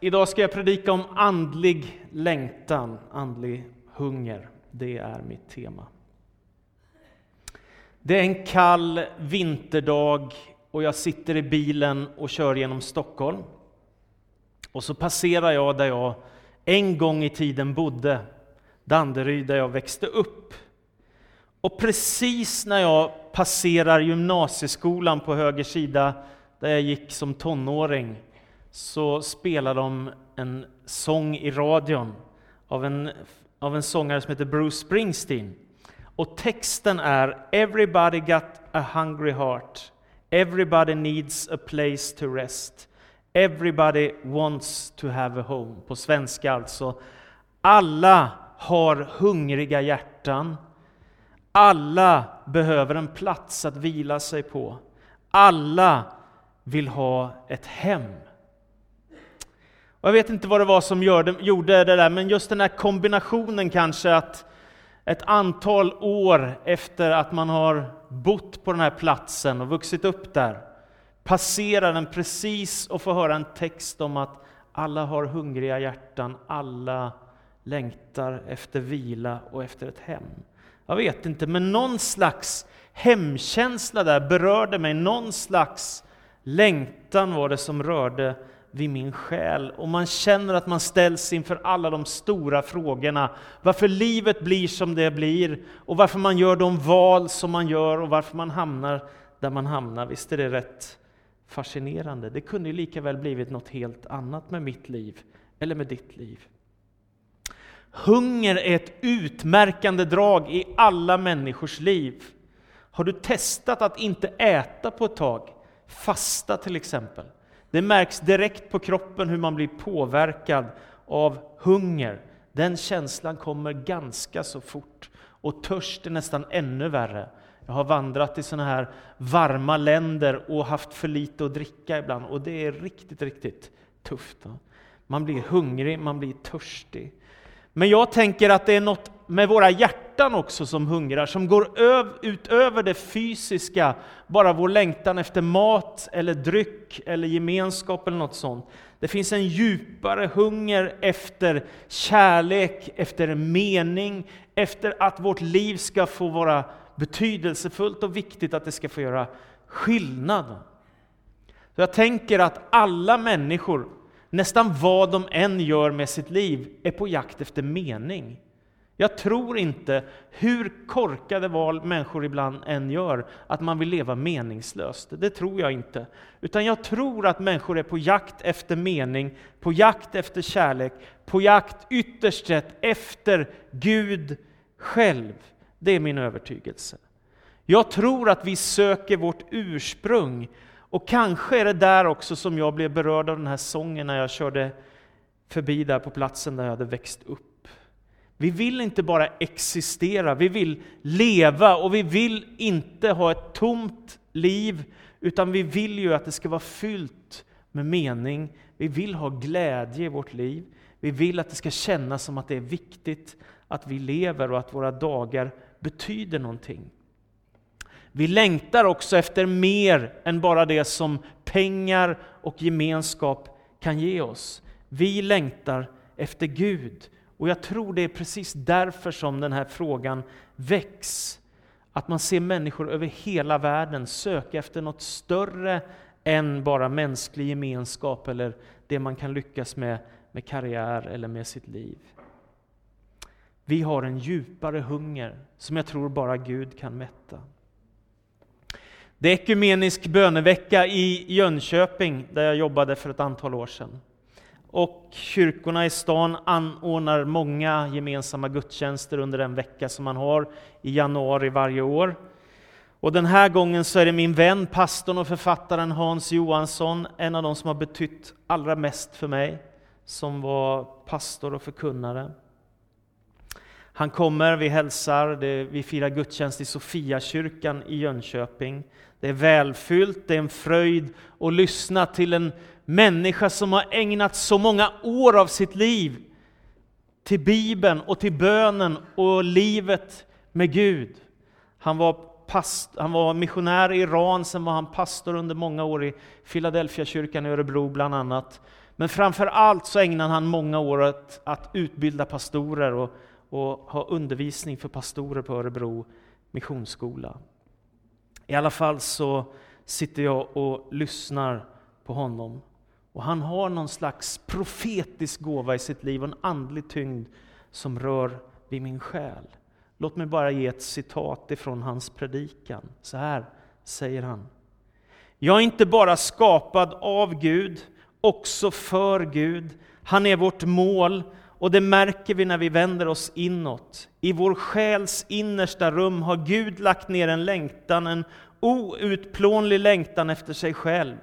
Idag ska jag predika om andlig längtan, andlig hunger. Det är mitt tema. Det är en kall vinterdag och jag sitter i bilen och kör genom Stockholm. Och så passerar jag där jag en gång i tiden bodde, Danderyd, där jag växte upp. Och precis när jag passerar gymnasieskolan på höger sida, där jag gick som tonåring, så spelar de en sång i radion av en, av en sångare som heter Bruce Springsteen. Och texten är Everybody got a hungry heart. Everybody needs a place to rest. Everybody wants to have a home. På svenska alltså. Alla har hungriga hjärtan. Alla behöver en plats att vila sig på. Alla vill ha ett hem. Och jag vet inte vad det var som gjorde det där, men just den här kombinationen kanske att ett antal år efter att man har bott på den här platsen och vuxit upp där, passerar den precis och får höra en text om att alla har hungriga hjärtan, alla längtar efter vila och efter ett hem. Jag vet inte, men någon slags hemkänsla där berörde mig, någon slags längtan var det som rörde vid min själ och man känner att man ställs inför alla de stora frågorna. Varför livet blir som det blir och varför man gör de val som man gör och varför man hamnar där man hamnar. Visst är det rätt fascinerande? Det kunde ju lika väl blivit något helt annat med mitt liv eller med ditt liv. Hunger är ett utmärkande drag i alla människors liv. Har du testat att inte äta på ett tag? Fasta till exempel. Det märks direkt på kroppen hur man blir påverkad av hunger. Den känslan kommer ganska så fort. Och törst är nästan ännu värre. Jag har vandrat i sådana här varma länder och haft för lite att dricka ibland och det är riktigt, riktigt tufft. Man blir hungrig, man blir törstig. Men jag tänker att det är något med våra hjärtan också som hungrar, som går utöver det fysiska, bara vår längtan efter mat eller dryck eller gemenskap eller något sånt. Det finns en djupare hunger efter kärlek, efter mening, efter att vårt liv ska få vara betydelsefullt och viktigt, att det ska få göra skillnad. Så jag tänker att alla människor nästan vad de än gör med sitt liv, är på jakt efter mening. Jag tror inte, hur korkade val människor ibland än gör, att man vill leva meningslöst. Det tror jag inte. Utan jag tror att människor är på jakt efter mening, på jakt efter kärlek, på jakt ytterst sett efter Gud själv. Det är min övertygelse. Jag tror att vi söker vårt ursprung och kanske är det där också som jag blev berörd av den här sången när jag körde förbi där på platsen där jag hade växt upp. Vi vill inte bara existera, vi vill leva och vi vill inte ha ett tomt liv, utan vi vill ju att det ska vara fyllt med mening. Vi vill ha glädje i vårt liv. Vi vill att det ska kännas som att det är viktigt att vi lever och att våra dagar betyder någonting. Vi längtar också efter mer än bara det som pengar och gemenskap kan ge oss. Vi längtar efter Gud. Och jag tror det är precis därför som den här frågan väcks. Att man ser människor över hela världen söka efter något större än bara mänsklig gemenskap eller det man kan lyckas med med karriär eller med sitt liv. Vi har en djupare hunger som jag tror bara Gud kan mätta. Det är ekumenisk bönevecka i Jönköping, där jag jobbade för ett antal år sedan. Och kyrkorna i stan anordnar många gemensamma gudstjänster under den vecka som man har i januari varje år. Och den här gången så är det min vän, pastorn och författaren Hans Johansson, en av de som har betytt allra mest för mig, som var pastor och förkunnare. Han kommer, vi hälsar, vi firar gudstjänst i Sofiakyrkan i Jönköping. Det är välfyllt, det är en fröjd att lyssna till en människa som har ägnat så många år av sitt liv till Bibeln och till bönen och livet med Gud. Han var, past, han var missionär i Iran, sen var han pastor under många år i Philadelphia kyrkan i Örebro bland annat. Men framför allt så ägnade han många år åt att utbilda pastorer och, och ha undervisning för pastorer på Örebro missionsskola. I alla fall så sitter jag och lyssnar på honom. Och han har någon slags profetisk gåva i sitt liv och en andlig tyngd som rör vid min själ. Låt mig bara ge ett citat ifrån hans predikan. Så här säger han. Jag är inte bara skapad av Gud, också för Gud. Han är vårt mål och det märker vi när vi vänder oss inåt. I vår själs innersta rum har Gud lagt ner en längtan, en outplånlig längtan efter sig själv.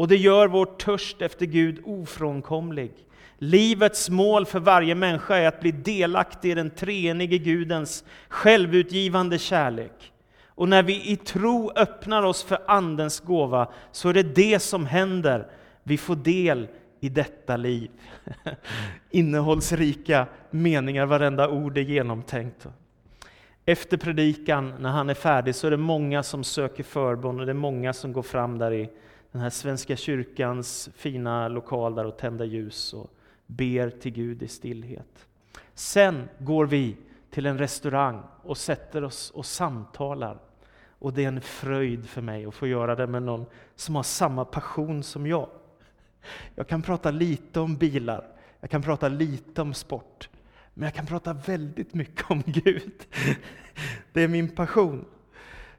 Och det gör vår törst efter Gud ofrånkomlig. Livets mål för varje människa är att bli delaktig i den treenige Gudens självutgivande kärlek. Och när vi i tro öppnar oss för Andens gåva så är det det som händer. Vi får del i detta liv. Innehållsrika meningar, varenda ord är genomtänkt. Efter predikan, när han är färdig, så är det många som söker förbön och det är många som går fram där i den här Svenska kyrkans fina lokal där och tänder ljus och ber till Gud i stillhet. Sen går vi till en restaurang och sätter oss och samtalar. Och det är en fröjd för mig att få göra det med någon som har samma passion som jag. Jag kan prata lite om bilar, jag kan prata lite om sport, men jag kan prata väldigt mycket om Gud. Det är min passion.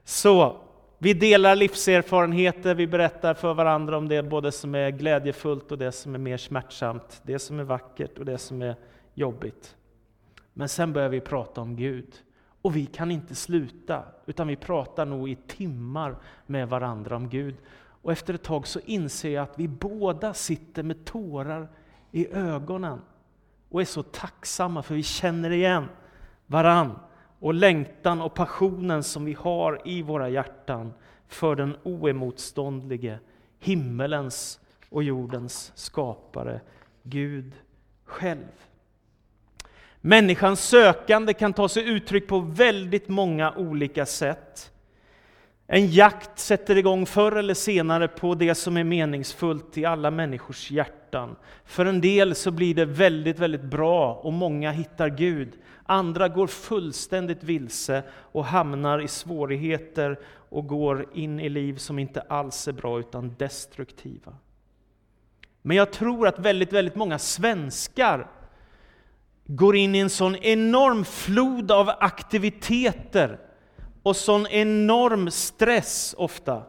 Så vi delar livserfarenheter, vi berättar för varandra om det både som är glädjefullt och det som är mer smärtsamt, det som är vackert och det som är jobbigt. Men sen börjar vi prata om Gud. Och vi kan inte sluta, utan vi pratar nog i timmar med varandra om Gud. Och efter ett tag så inser jag att vi båda sitter med tårar i ögonen och är så tacksamma för vi känner igen varann och längtan och passionen som vi har i våra hjärtan för den oemotståndlige, himmelens och jordens skapare, Gud själv. Människans sökande kan ta sig uttryck på väldigt många olika sätt. En jakt sätter igång förr eller senare på det som är meningsfullt i alla människors hjärtan. För en del så blir det väldigt, väldigt bra och många hittar Gud. Andra går fullständigt vilse och hamnar i svårigheter och går in i liv som inte alls är bra utan destruktiva. Men jag tror att väldigt, väldigt många svenskar går in i en sån enorm flod av aktiviteter och sån enorm stress ofta,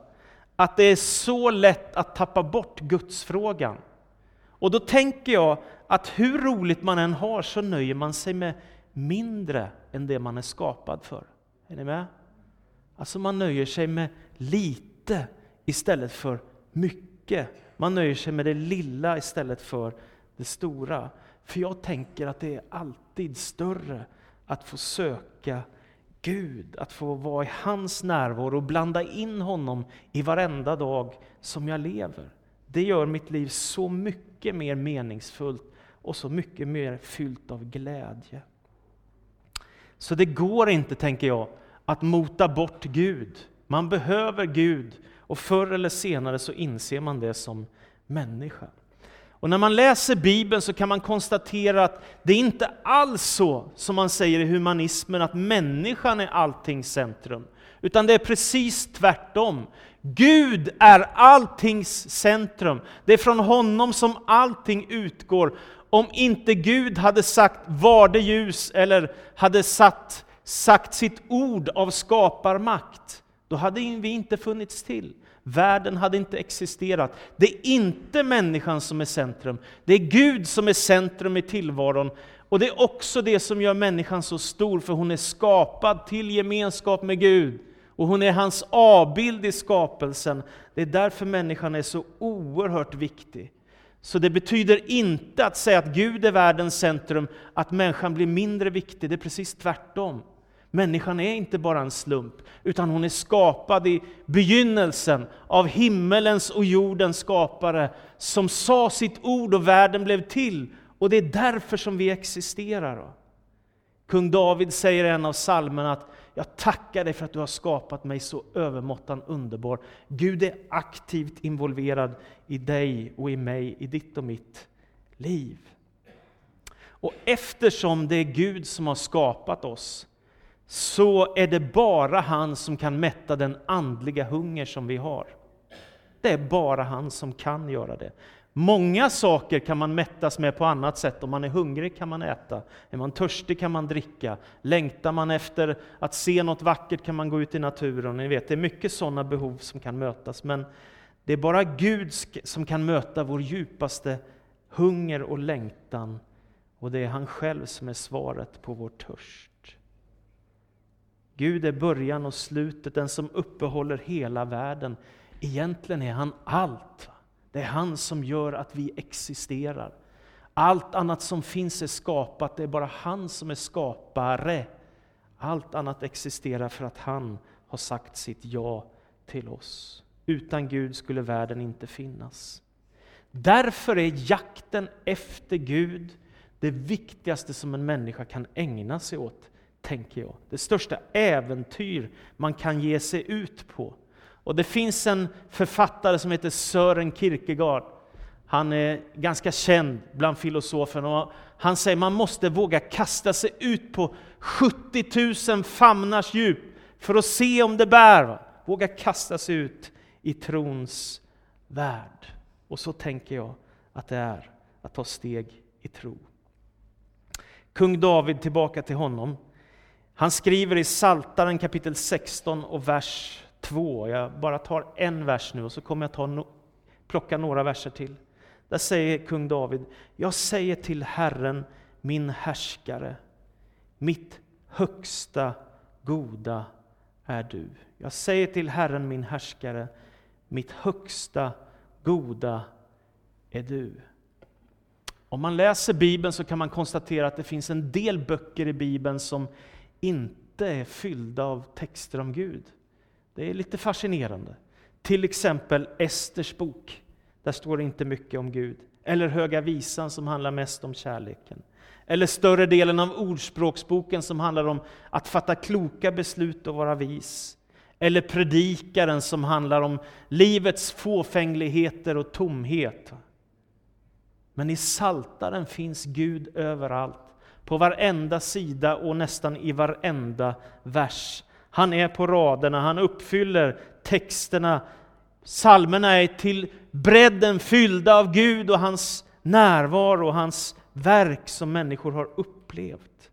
att det är så lätt att tappa bort gudsfrågan. Och då tänker jag att hur roligt man än har så nöjer man sig med mindre än det man är skapad för. Är ni med? Alltså man nöjer sig med lite istället för mycket. Man nöjer sig med det lilla istället för det stora. För jag tänker att det är alltid större att få söka Gud, att få vara i hans närvaro och blanda in honom i varenda dag som jag lever. Det gör mitt liv så mycket mer meningsfullt och så mycket mer fyllt av glädje. Så det går inte, tänker jag, att mota bort Gud. Man behöver Gud och förr eller senare så inser man det som människa. Och när man läser Bibeln så kan man konstatera att det är inte alls så som man säger i humanismen, att människan är alltings centrum. Utan det är precis tvärtom. Gud är alltings centrum. Det är från honom som allting utgår. Om inte Gud hade sagt var det ljus eller hade satt, sagt sitt ord av skaparmakt, då hade vi inte funnits till. Världen hade inte existerat. Det är inte människan som är centrum. Det är Gud som är centrum i tillvaron. Och det är också det som gör människan så stor, för hon är skapad till gemenskap med Gud. Och hon är hans avbild i skapelsen. Det är därför människan är så oerhört viktig. Så det betyder inte att säga att Gud är världens centrum, att människan blir mindre viktig. Det är precis tvärtom. Människan är inte bara en slump, utan hon är skapad i begynnelsen av himmelens och jordens skapare, som sa sitt ord och världen blev till. Och det är därför som vi existerar. Kung David säger i en av psalmerna att Jag tackar dig för att du har skapat mig så övermåttan underbar. Gud är aktivt involverad i dig och i mig, i ditt och mitt liv. Och eftersom det är Gud som har skapat oss, så är det bara han som kan mätta den andliga hunger som vi har. Det är bara han som kan göra det. Många saker kan man mättas med på annat sätt. Om man är hungrig kan man äta, är man törstig kan man dricka, längtar man efter att se något vackert kan man gå ut i naturen. Ni vet, det är mycket sådana behov som kan mötas, men det är bara Gud som kan möta vår djupaste hunger och längtan, och det är han själv som är svaret på vår törst. Gud är början och slutet, den som uppehåller hela världen. Egentligen är han allt. Det är han som gör att vi existerar. Allt annat som finns är skapat, det är bara han som är skapare. Allt annat existerar för att han har sagt sitt ja till oss. Utan Gud skulle världen inte finnas. Därför är jakten efter Gud det viktigaste som en människa kan ägna sig åt, tänker jag. Det största äventyr man kan ge sig ut på. Och det finns en författare som heter Sören Kierkegaard. Han är ganska känd bland filosoferna. Han säger att man måste våga kasta sig ut på 70 000 famnars djup för att se om det bär. Våga kasta sig ut i trons värld. Och så tänker jag att det är att ta steg i tro. Kung David, tillbaka till honom. Han skriver i Saltaren kapitel 16 och vers 2. Jag bara tar en vers nu och så kommer jag ta no plocka några verser till. Där säger kung David, jag säger till Herren, min härskare, mitt högsta goda är du. Jag säger till Herren, min härskare, mitt högsta goda är du. Om man läser Bibeln så kan man konstatera att det finns en del böcker i Bibeln som inte är fyllda av texter om Gud. Det är lite fascinerande. Till exempel Esters bok. Där står det inte mycket om Gud. Eller Höga visan som handlar mest om kärleken. Eller större delen av Ordspråksboken som handlar om att fatta kloka beslut och vara vis. Eller Predikaren som handlar om livets fåfängligheter och tomhet. Men i Saltaren finns Gud överallt, på varenda sida och nästan i varenda vers. Han är på raderna, han uppfyller texterna. Salmerna är till bredden fyllda av Gud och hans närvaro och hans verk som människor har upplevt.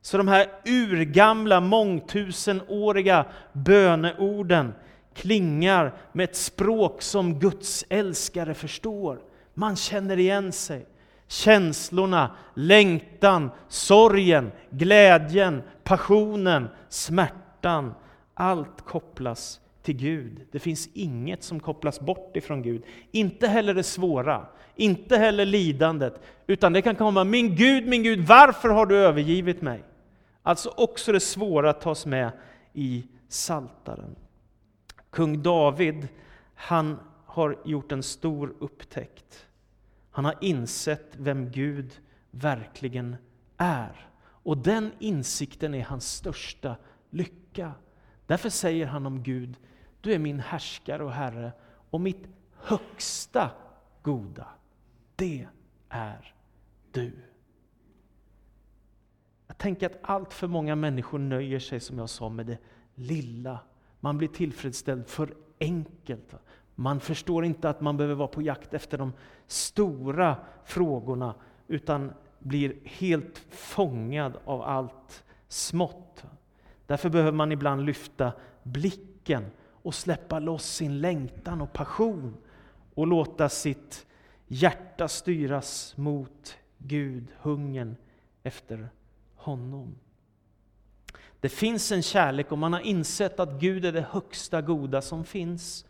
Så de här urgamla, mångtusenåriga böneorden klingar med ett språk som Guds älskare förstår. Man känner igen sig. Känslorna, längtan, sorgen, glädjen, passionen, smärtan. Allt kopplas till Gud. Det finns inget som kopplas bort ifrån Gud. Inte heller det svåra, inte heller lidandet, utan det kan komma Min Gud, min Gud, varför har du övergivit mig? Alltså också det svåra tas med i Saltaren. Kung David, han har gjort en stor upptäckt. Han har insett vem Gud verkligen är. Och den insikten är hans största lycka. Därför säger han om Gud, du är min härskare och Herre och mitt högsta goda, det är du. Jag tänker att allt för många människor nöjer sig, som jag sa, med det lilla. Man blir tillfredsställd för enkelt. Man förstår inte att man behöver vara på jakt efter de stora frågorna, utan blir helt fångad av allt smått. Därför behöver man ibland lyfta blicken och släppa loss sin längtan och passion och låta sitt hjärta styras mot Gud, hungern efter honom. Det finns en kärlek och man har insett att Gud är det högsta goda som finns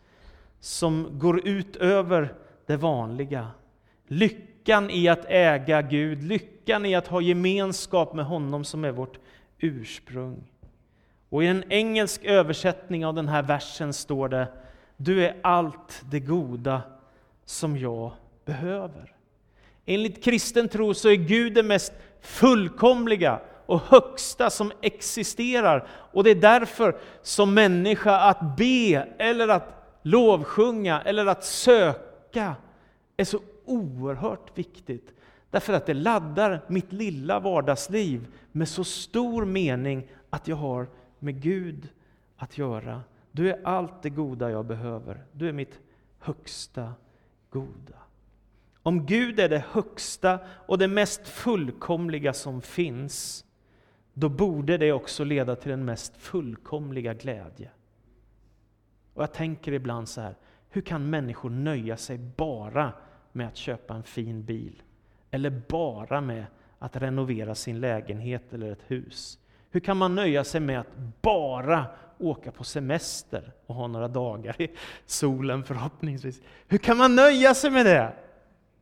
som går ut över det vanliga. Lyckan i att äga Gud, lyckan i att ha gemenskap med honom som är vårt ursprung. Och i en engelsk översättning av den här versen står det Du är allt det goda som jag behöver. Enligt kristen tro så är Gud det mest fullkomliga och högsta som existerar. Och det är därför som människa att be, eller att lovsjunga, eller att söka är så oerhört viktigt. Därför att det laddar mitt lilla vardagsliv med så stor mening att jag har med Gud att göra. Du är allt det goda jag behöver. Du är mitt högsta goda. Om Gud är det högsta och det mest fullkomliga som finns, då borde det också leda till den mest fullkomliga glädje. Och jag tänker ibland så här, hur kan människor nöja sig bara med att köpa en fin bil? Eller bara med att renovera sin lägenhet eller ett hus? Hur kan man nöja sig med att bara åka på semester och ha några dagar i solen förhoppningsvis? Hur kan man nöja sig med det?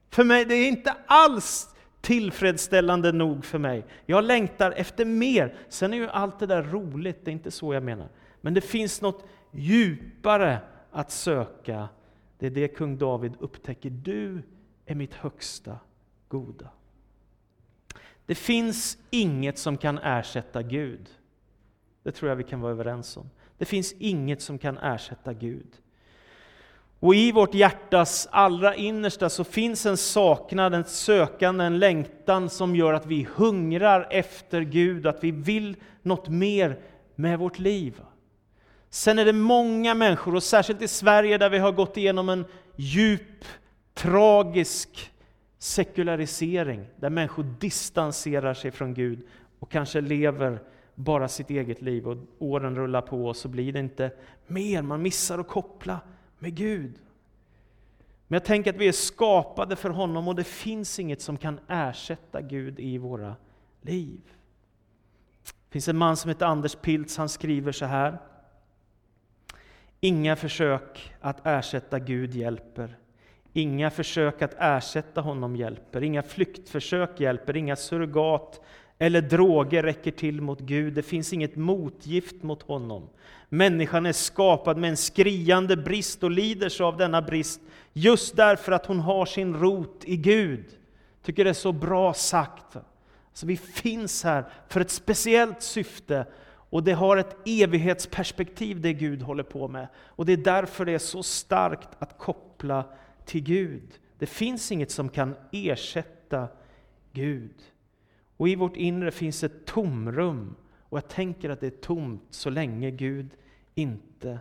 För mig, det är inte alls tillfredsställande nog för mig. Jag längtar efter mer. Sen är ju allt det där roligt, det är inte så jag menar. Men det finns något djupare att söka. Det är det kung David upptäcker. Du är mitt högsta goda. Det finns inget som kan ersätta Gud. Det tror jag vi kan vara överens om. Det finns inget som kan ersätta Gud. Och i vårt hjärtas allra innersta så finns en saknad, en sökande, en längtan som gör att vi hungrar efter Gud, att vi vill något mer med vårt liv. Sen är det många människor, och särskilt i Sverige där vi har gått igenom en djup, tragisk sekularisering, där människor distanserar sig från Gud och kanske lever bara sitt eget liv och åren rullar på och så blir det inte mer, man missar att koppla med Gud. Men jag tänker att vi är skapade för honom och det finns inget som kan ersätta Gud i våra liv. Det finns en man som heter Anders Piltz, han skriver så här. Inga försök att ersätta Gud hjälper. Inga försök att ersätta honom hjälper. Inga flyktförsök hjälper. Inga surrogat eller droger räcker till mot Gud. Det finns inget motgift mot honom. Människan är skapad med en skriande brist och lider så av denna brist just därför att hon har sin rot i Gud. tycker det är så bra sagt. Så vi finns här för ett speciellt syfte och det har ett evighetsperspektiv det Gud håller på med. Och det är därför det är så starkt att koppla till Gud. Det finns inget som kan ersätta Gud. Och i vårt inre finns ett tomrum. Och jag tänker att det är tomt så länge Gud inte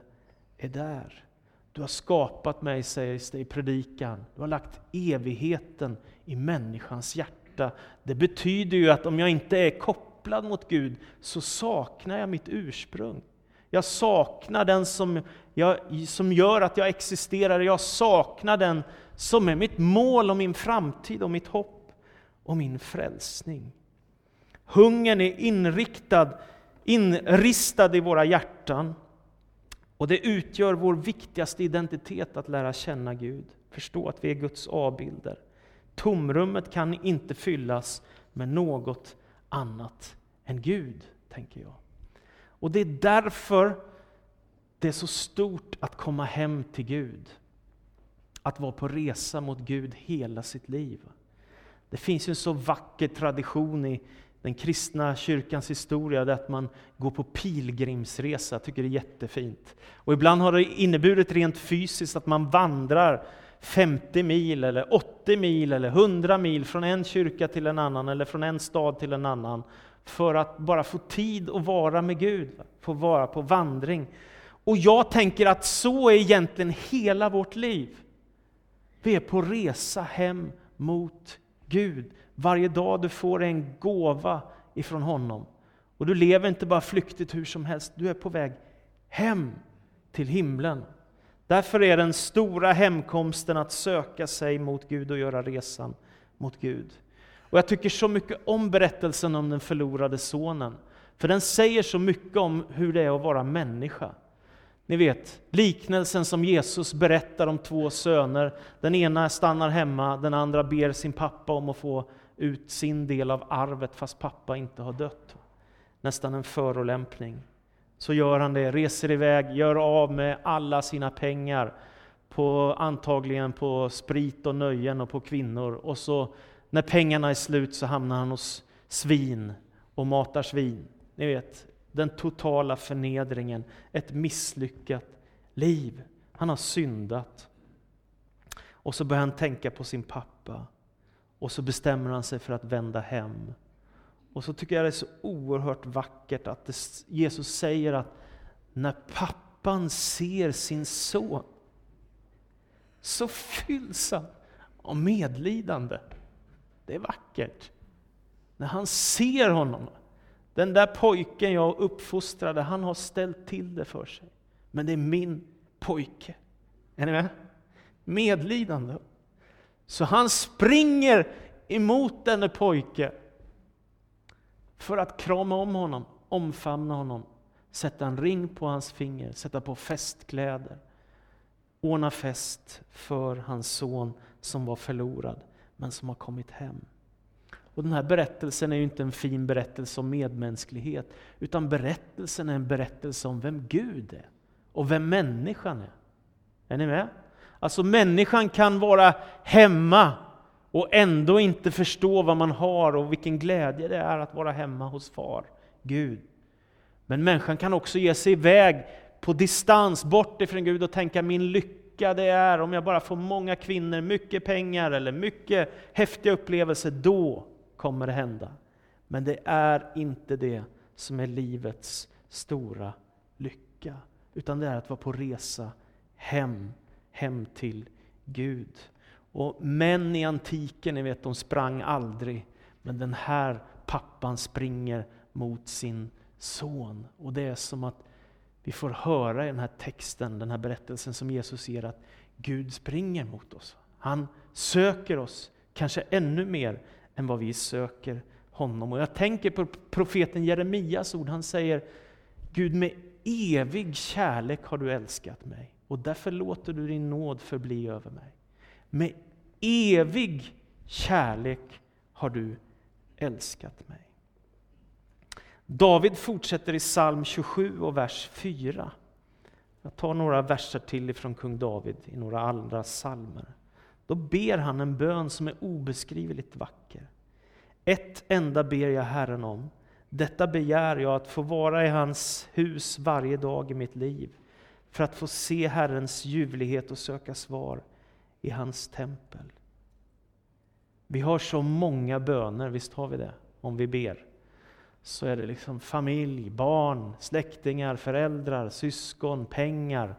är där. Du har skapat mig, sägs det i predikan. Du har lagt evigheten i människans hjärta. Det betyder ju att om jag inte är kopplad mot Gud så saknar jag mitt ursprung. Jag saknar den som, jag, som gör att jag existerar. Jag saknar den som är mitt mål och min framtid och mitt hopp och min frälsning. Hungern är inriktad, inristad i våra hjärtan. Och det utgör vår viktigaste identitet att lära känna Gud, förstå att vi är Guds avbilder. Tomrummet kan inte fyllas med något annat än Gud, tänker jag. Och det är därför det är så stort att komma hem till Gud. Att vara på resa mot Gud hela sitt liv. Det finns ju en så vacker tradition i den kristna kyrkans historia, det är att man går på pilgrimsresa. Jag tycker det är jättefint. Och ibland har det inneburit rent fysiskt att man vandrar 50 mil, eller 80 mil, eller 100 mil från en kyrka till en annan, eller från en stad till en annan, för att bara få tid att vara med Gud, få vara på vandring. Och jag tänker att så är egentligen hela vårt liv. Vi är på resa hem mot Gud. Varje dag du får en gåva ifrån honom. Och du lever inte bara flyktigt hur som helst, du är på väg hem till himlen. Därför är den stora hemkomsten att söka sig mot Gud och göra resan mot Gud. Och jag tycker så mycket om berättelsen om den förlorade sonen. För den säger så mycket om hur det är att vara människa. Ni vet, liknelsen som Jesus berättar om två söner. Den ena stannar hemma, den andra ber sin pappa om att få ut sin del av arvet fast pappa inte har dött. Nästan en förolämpning. Så gör han det, reser iväg, gör av med alla sina pengar på antagligen på sprit och nöjen och på kvinnor. Och så när pengarna är slut så hamnar han hos svin och matar svin. Ni vet, den totala förnedringen, ett misslyckat liv. Han har syndat. Och så börjar han tänka på sin pappa. Och så bestämmer han sig för att vända hem. Och så tycker jag det är så oerhört vackert att det, Jesus säger att när pappan ser sin son så fylls han av medlidande. Det är vackert. När han ser honom. Den där pojken jag uppfostrade, han har ställt till det för sig. Men det är min pojke. Är ni med? Medlidande. Så han springer emot denne pojke för att krama om honom, omfamna honom, sätta en ring på hans finger, sätta på festkläder, ordna fest för hans son som var förlorad, men som har kommit hem. Och Den här berättelsen är ju inte en fin berättelse om medmänsklighet, utan berättelsen är en berättelse om vem Gud är och vem människan är. Är ni med? Alltså människan kan vara hemma och ändå inte förstå vad man har och vilken glädje det är att vara hemma hos far, Gud. Men människan kan också ge sig iväg på distans bort ifrån Gud och tänka min lycka det är om jag bara får många kvinnor, mycket pengar eller mycket häftiga upplevelser, då kommer det hända. Men det är inte det som är livets stora lycka, utan det är att vara på resa hem, hem till Gud. Och män i antiken, ni vet, de sprang aldrig. Men den här pappan springer mot sin son. Och det är som att vi får höra i den här texten, den här berättelsen som Jesus ger, att Gud springer mot oss. Han söker oss, kanske ännu mer än vad vi söker honom. Och jag tänker på profeten Jeremias ord, han säger Gud med evig kärlek har du älskat mig och därför låter du din nåd förbli över mig. Med evig kärlek har du älskat mig. David fortsätter i psalm 27 och vers 4. Jag tar några verser till ifrån kung David i några andra psalmer. Då ber han en bön som är obeskrivligt vacker. Ett enda ber jag Herren om. Detta begär jag att få vara i hans hus varje dag i mitt liv för att få se Herrens ljuvlighet och söka svar i hans tempel. Vi har så många böner, visst har vi det, om vi ber. Så är det liksom familj, barn, släktingar, föräldrar, syskon, pengar,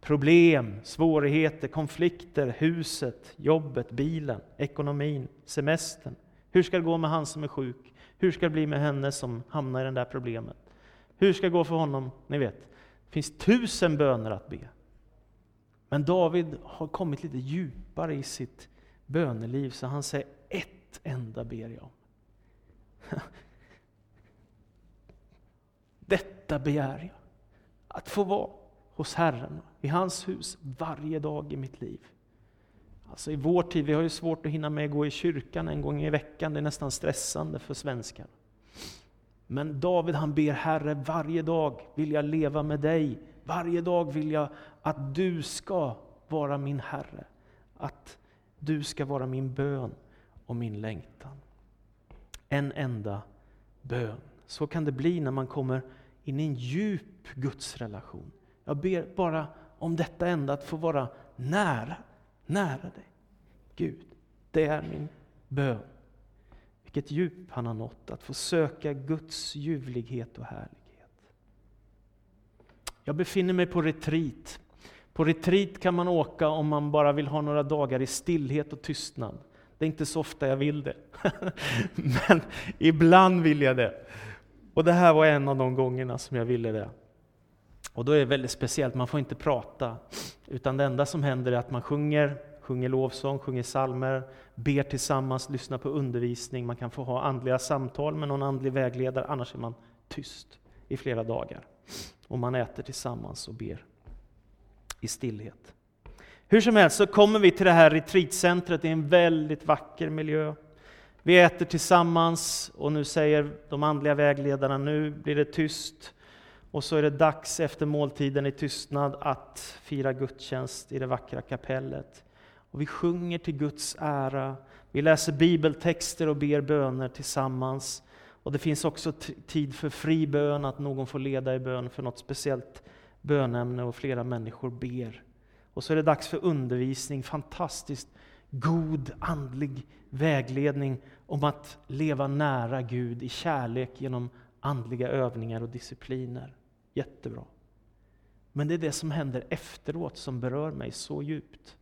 problem, svårigheter, konflikter, huset, jobbet, bilen, ekonomin, semestern. Hur ska det gå med han som är sjuk? Hur ska det bli med henne som hamnar i det där problemet? Hur ska det gå för honom? Ni vet, det finns tusen böner att be. Men David har kommit lite djupare i sitt böneliv, så han säger ett enda ber jag om. Detta begär jag, att få vara hos Herren, i hans hus, varje dag i mitt liv. Alltså I vår tid, vi har ju svårt att hinna med att gå i kyrkan en gång i veckan, det är nästan stressande för svenskar. Men David han ber Herre, varje dag vill jag leva med dig. Varje dag vill jag att du ska vara min Herre. Att du ska vara min bön och min längtan. En enda bön. Så kan det bli när man kommer in i en djup gudsrelation. Jag ber bara om detta enda, att få vara nära, nära dig. Gud, det är min bön. Vilket djup han har nått, att få söka Guds ljuvlighet och härlighet. Jag befinner mig på retreat. På retreat kan man åka om man bara vill ha några dagar i stillhet och tystnad. Det är inte så ofta jag vill det. Men ibland vill jag det. Och det här var en av de gångerna som jag ville det. Och då är det väldigt speciellt, man får inte prata. Utan det enda som händer är att man sjunger sjunger lovsång, sjunger salmer, ber tillsammans, lyssnar på undervisning. Man kan få ha andliga samtal med någon andlig vägledare, annars är man tyst i flera dagar. Och man äter tillsammans och ber i stillhet. Hur som helst så kommer vi till det här retreatcentret, det är en väldigt vacker miljö. Vi äter tillsammans och nu säger de andliga vägledarna, nu blir det tyst. Och så är det dags efter måltiden i tystnad att fira gudstjänst i det vackra kapellet. Och vi sjunger till Guds ära, vi läser bibeltexter och ber böner tillsammans. Och det finns också tid för fri bön, att någon får leda i bön för något speciellt bönämne och flera människor ber. Och så är det dags för undervisning, fantastiskt god andlig vägledning om att leva nära Gud i kärlek genom andliga övningar och discipliner. Jättebra. Men det är det som händer efteråt som berör mig så djupt.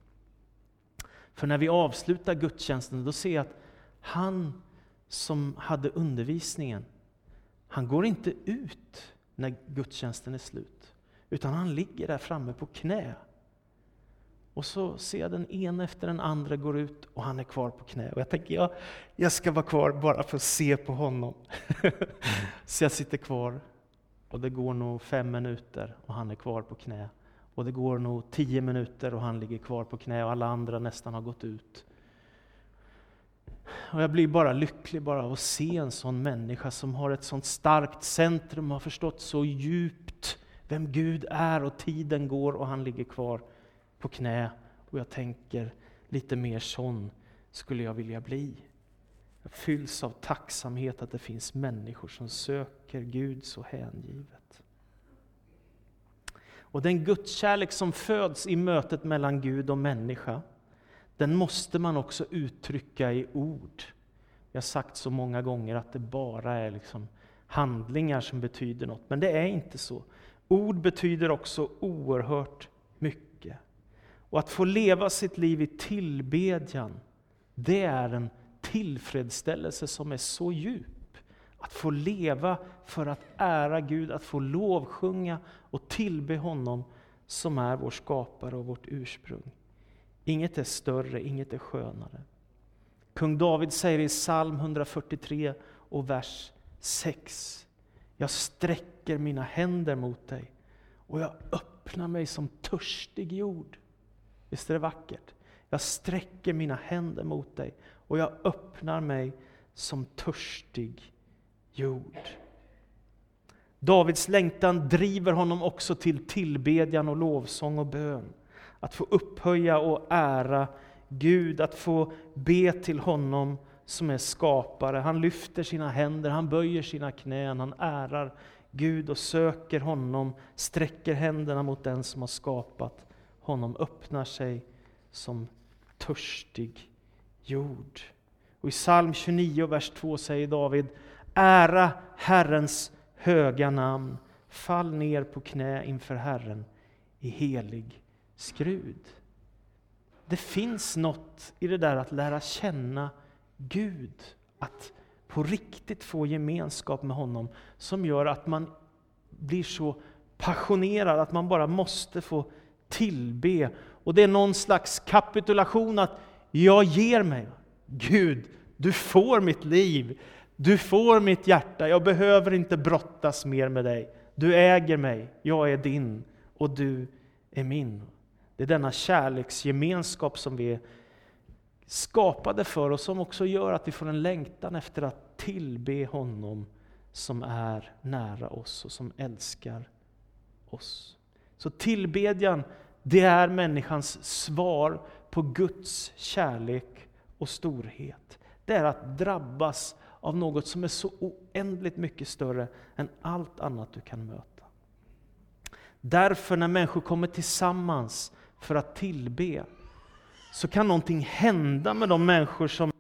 För när vi avslutar gudstjänsten, då ser jag att han som hade undervisningen, han går inte ut när gudstjänsten är slut. Utan han ligger där framme på knä. Och så ser jag den ena efter den andra går ut och han är kvar på knä. Och jag tänker, ja, jag ska vara kvar bara för att se på honom. så jag sitter kvar och det går nog fem minuter och han är kvar på knä. Och det går nog tio minuter och han ligger kvar på knä och alla andra nästan har gått ut. Och jag blir bara lycklig bara av att se en sån människa som har ett sånt starkt centrum och har förstått så djupt vem Gud är och tiden går och han ligger kvar på knä. Och jag tänker, lite mer sån skulle jag vilja bli. Jag fylls av tacksamhet att det finns människor som söker Gud så hängivet. Och den gudskärlek som föds i mötet mellan Gud och människa, den måste man också uttrycka i ord. Jag har sagt så många gånger att det bara är liksom handlingar som betyder något, men det är inte så. Ord betyder också oerhört mycket. Och att få leva sitt liv i tillbedjan, det är en tillfredsställelse som är så djup. Att få leva för att ära Gud, att få lovsjunga och tillbe honom som är vår skapare och vårt ursprung. Inget är större, inget är skönare. Kung David säger i psalm 143 och vers 6. Jag sträcker mina händer mot dig och jag öppnar mig som törstig jord. Visst är det vackert? Jag sträcker mina händer mot dig och jag öppnar mig som törstig jord. Davids längtan driver honom också till tillbedjan och lovsång och bön. Att få upphöja och ära Gud, att få be till honom som är skapare. Han lyfter sina händer, han böjer sina knän, han ärar Gud och söker honom, sträcker händerna mot den som har skapat honom, öppnar sig som törstig jord. Och I psalm 29, vers 2 säger David, Ära Herrens höga namn, fall ner på knä inför Herren i helig skrud. Det finns något i det där att lära känna Gud, att på riktigt få gemenskap med honom, som gör att man blir så passionerad att man bara måste få tillbe. Och det är någon slags kapitulation att jag ger mig. Gud, du får mitt liv. Du får mitt hjärta. Jag behöver inte brottas mer med dig. Du äger mig. Jag är din och du är min. Det är denna kärleksgemenskap som vi är skapade för och som också gör att vi får en längtan efter att tillbe honom som är nära oss och som älskar oss. Så tillbedjan, det är människans svar på Guds kärlek och storhet. Det är att drabbas av något som är så oändligt mycket större än allt annat du kan möta. Därför när människor kommer tillsammans för att tillbe, så kan någonting hända med de människor som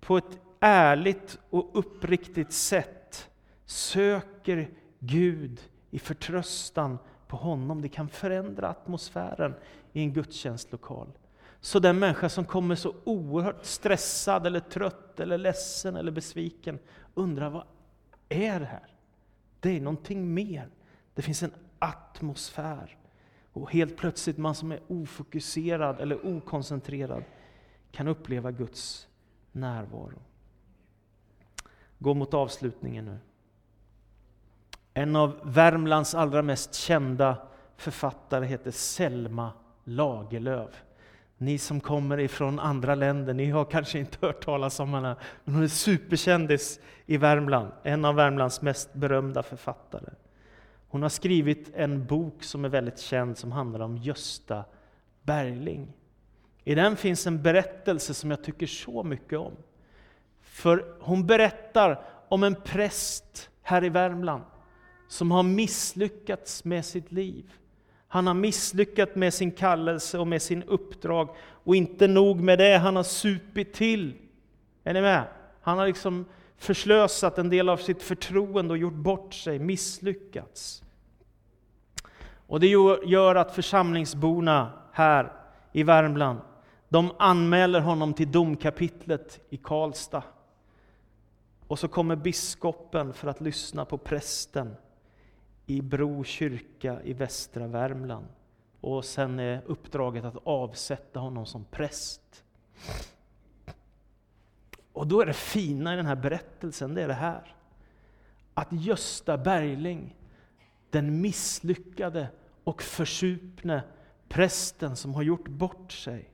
på ett ärligt och uppriktigt sätt söker Gud i förtröstan på honom. Det kan förändra atmosfären i en gudstjänstlokal. Så den människa som kommer så oerhört stressad, eller trött, eller ledsen eller besviken undrar vad är det här? Det är någonting mer. Det finns en atmosfär. Och helt plötsligt, man som är ofokuserad eller okoncentrerad kan uppleva Guds närvaro. Gå mot avslutningen nu. En av Värmlands allra mest kända författare heter Selma Lagerlöf. Ni som kommer ifrån andra länder, ni har kanske inte hört talas om henne, men hon är superkändis i Värmland, en av Värmlands mest berömda författare. Hon har skrivit en bok som är väldigt känd som handlar om Gösta Berling. I den finns en berättelse som jag tycker så mycket om. För hon berättar om en präst här i Värmland som har misslyckats med sitt liv. Han har misslyckats med sin kallelse och med sin uppdrag. Och inte nog med det, han har supit till. Är ni med? Han har liksom förslösat en del av sitt förtroende och gjort bort sig, misslyckats. Och det gör att församlingsborna här i Värmland, de anmäler honom till domkapitlet i Karlstad. Och så kommer biskopen för att lyssna på prästen i Bro kyrka i västra Värmland. Och sen är uppdraget att avsätta honom som präst. Och då är det fina i den här berättelsen, det är det här. Att Gösta Bergling, den misslyckade och försupne prästen som har gjort bort sig,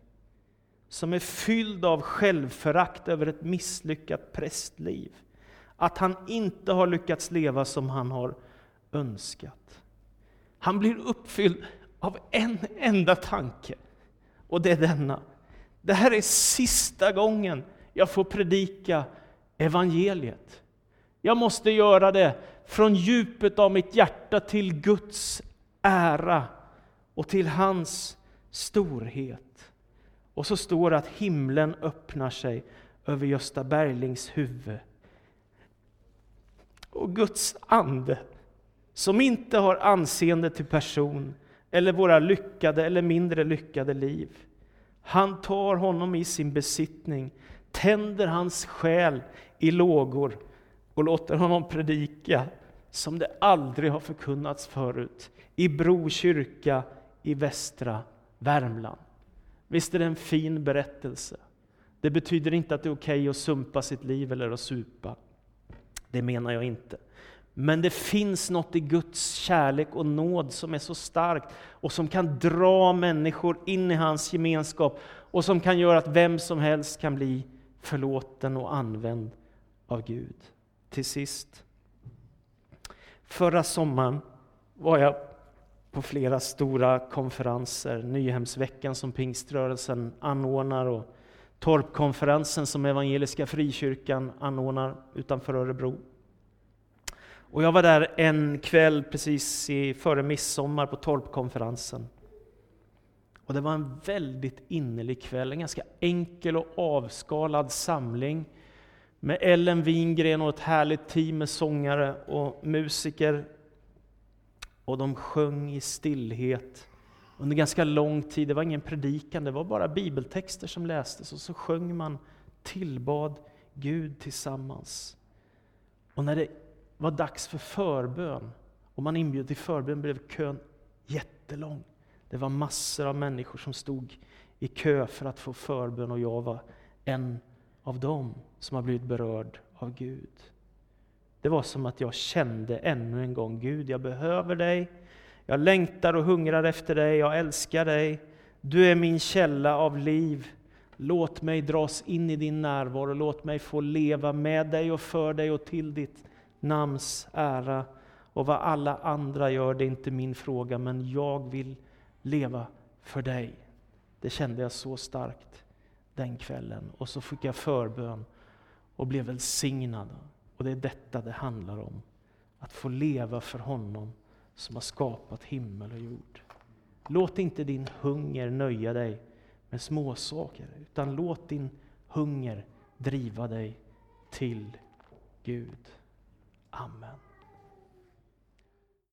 som är fylld av självförakt över ett misslyckat prästliv, att han inte har lyckats leva som han har önskat. Han blir uppfylld av en enda tanke, och det är denna. Det här är sista gången jag får predika evangeliet. Jag måste göra det från djupet av mitt hjärta till Guds ära och till hans storhet. Och så står det att himlen öppnar sig över Gösta Berlings huvud. Och Guds ande, som inte har anseende till person eller våra lyckade eller mindre lyckade liv. Han tar honom i sin besittning, tänder hans själ i lågor och låter honom predika som det aldrig har förkunnats förut i Bro kyrka i västra Värmland. Visst är det en fin berättelse? Det betyder inte att det är okej okay att sumpa sitt liv eller att supa. Det menar jag inte. Men det finns något i Guds kärlek och nåd som är så starkt och som kan dra människor in i hans gemenskap och som kan göra att vem som helst kan bli förlåten och använd av Gud. Till sist. Förra sommaren var jag på flera stora konferenser. Nyhemsveckan som pingströrelsen anordnar och Torpkonferensen som Evangeliska Frikyrkan anordnar utanför Örebro. Och jag var där en kväll precis i, före midsommar på Torpkonferensen. Och det var en väldigt innerlig kväll, en ganska enkel och avskalad samling med Ellen Wingren och ett härligt team med sångare och musiker. Och de sjöng i stillhet under ganska lång tid. Det var ingen predikan, det var bara bibeltexter som lästes och så sjöng man tillbad Gud tillsammans. Och när det var dags för förbön och man inbjöd till förbön blev kön jättelång. Det var massor av människor som stod i kö för att få förbön och jag var en av dem som har blivit berörd av Gud. Det var som att jag kände ännu en gång, Gud jag behöver dig, jag längtar och hungrar efter dig, jag älskar dig, du är min källa av liv. Låt mig dras in i din närvaro, låt mig få leva med dig och för dig och till ditt namns ära. Och vad alla andra gör, det är inte min fråga, men jag vill leva för dig. Det kände jag så starkt den kvällen. Och så fick jag förbön och blev välsignad. Och det är detta det handlar om. Att få leva för honom som har skapat himmel och jord. Låt inte din hunger nöja dig med småsaker, utan låt din hunger driva dig till Gud. Amen.